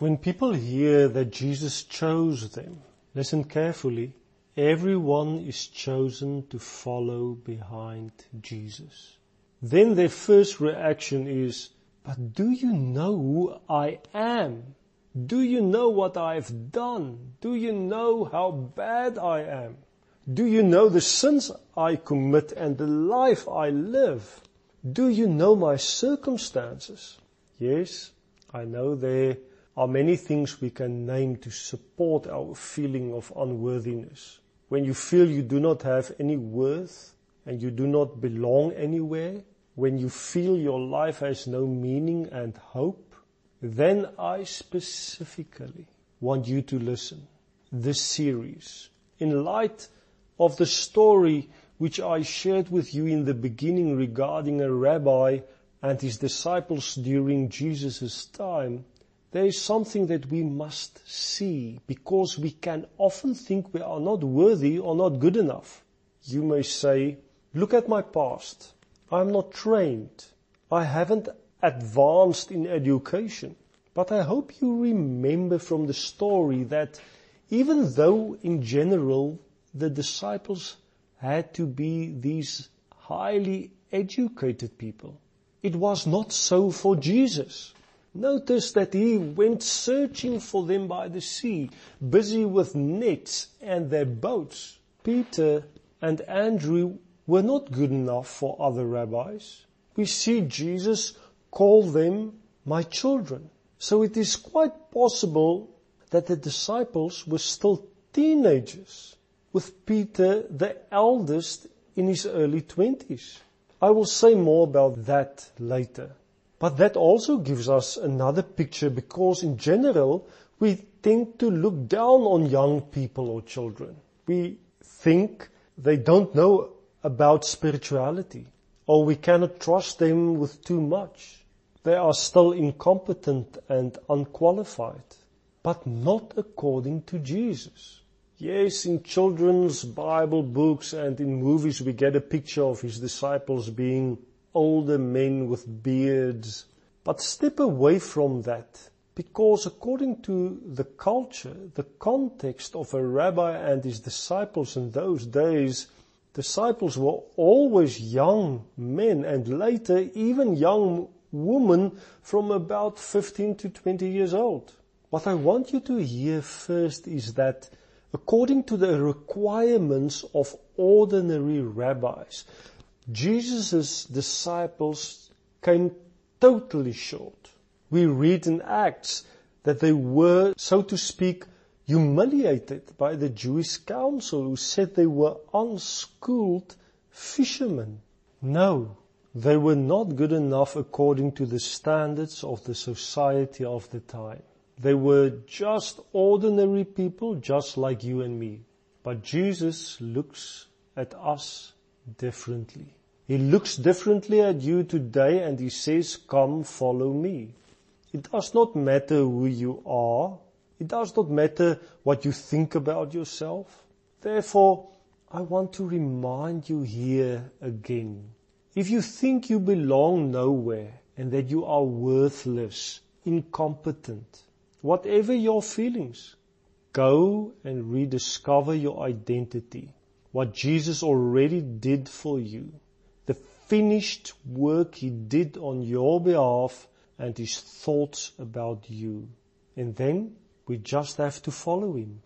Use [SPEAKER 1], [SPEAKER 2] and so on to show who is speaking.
[SPEAKER 1] When people hear that Jesus chose them, listen carefully, everyone is chosen to follow behind Jesus. Then their first reaction is, but do you know who I am? Do you know what I've done? Do you know how bad I am? Do you know the sins I commit and the life I live? Do you know my circumstances? Yes, I know there are many things we can name to support our feeling of unworthiness. When you feel you do not have any worth and you do not belong anywhere, when you feel your life has no meaning and hope, then I specifically want you to listen. This series, in light of the story which I shared with you in the beginning regarding a rabbi and his disciples during Jesus' time, there is something that we must see because we can often think we are not worthy or not good enough. You may say, look at my past. I'm not trained. I haven't advanced in education. But I hope you remember from the story that even though in general the disciples had to be these highly educated people. It was not so for Jesus. Notice that he went searching for them by the sea, busy with nets and their boats. Peter and Andrew were not good enough for other rabbis. We see Jesus call them my children. So it is quite possible that the disciples were still teenagers with Peter, the eldest, in his early twenties. I will say more about that later. But that also gives us another picture because in general, we tend to look down on young people or children. We think they don't know about spirituality or we cannot trust them with too much. They are still incompetent and unqualified, but not according to Jesus. Yes, in children's Bible books and in movies we get a picture of his disciples being older men with beards. But step away from that because according to the culture, the context of a rabbi and his disciples in those days, disciples were always young men and later even young women from about 15 to 20 years old. What I want you to hear first is that according to the requirements of ordinary rabbis. Jesus' disciples came totally short. We read in Acts that they were, so to speak, humiliated by the Jewish council who said they were unschooled fishermen. No, they were not good enough according to the standards of the society of the time. They were just ordinary people, just like you and me. But Jesus looks at us differently. He looks differently at you today and he says, come follow me. It does not matter who you are. It does not matter what you think about yourself. Therefore, I want to remind you here again. If you think you belong nowhere and that you are worthless, incompetent, Whatever your feelings, go and rediscover your identity. What Jesus already did for you. The finished work he did on your behalf and his thoughts about you. And then we just have to follow him.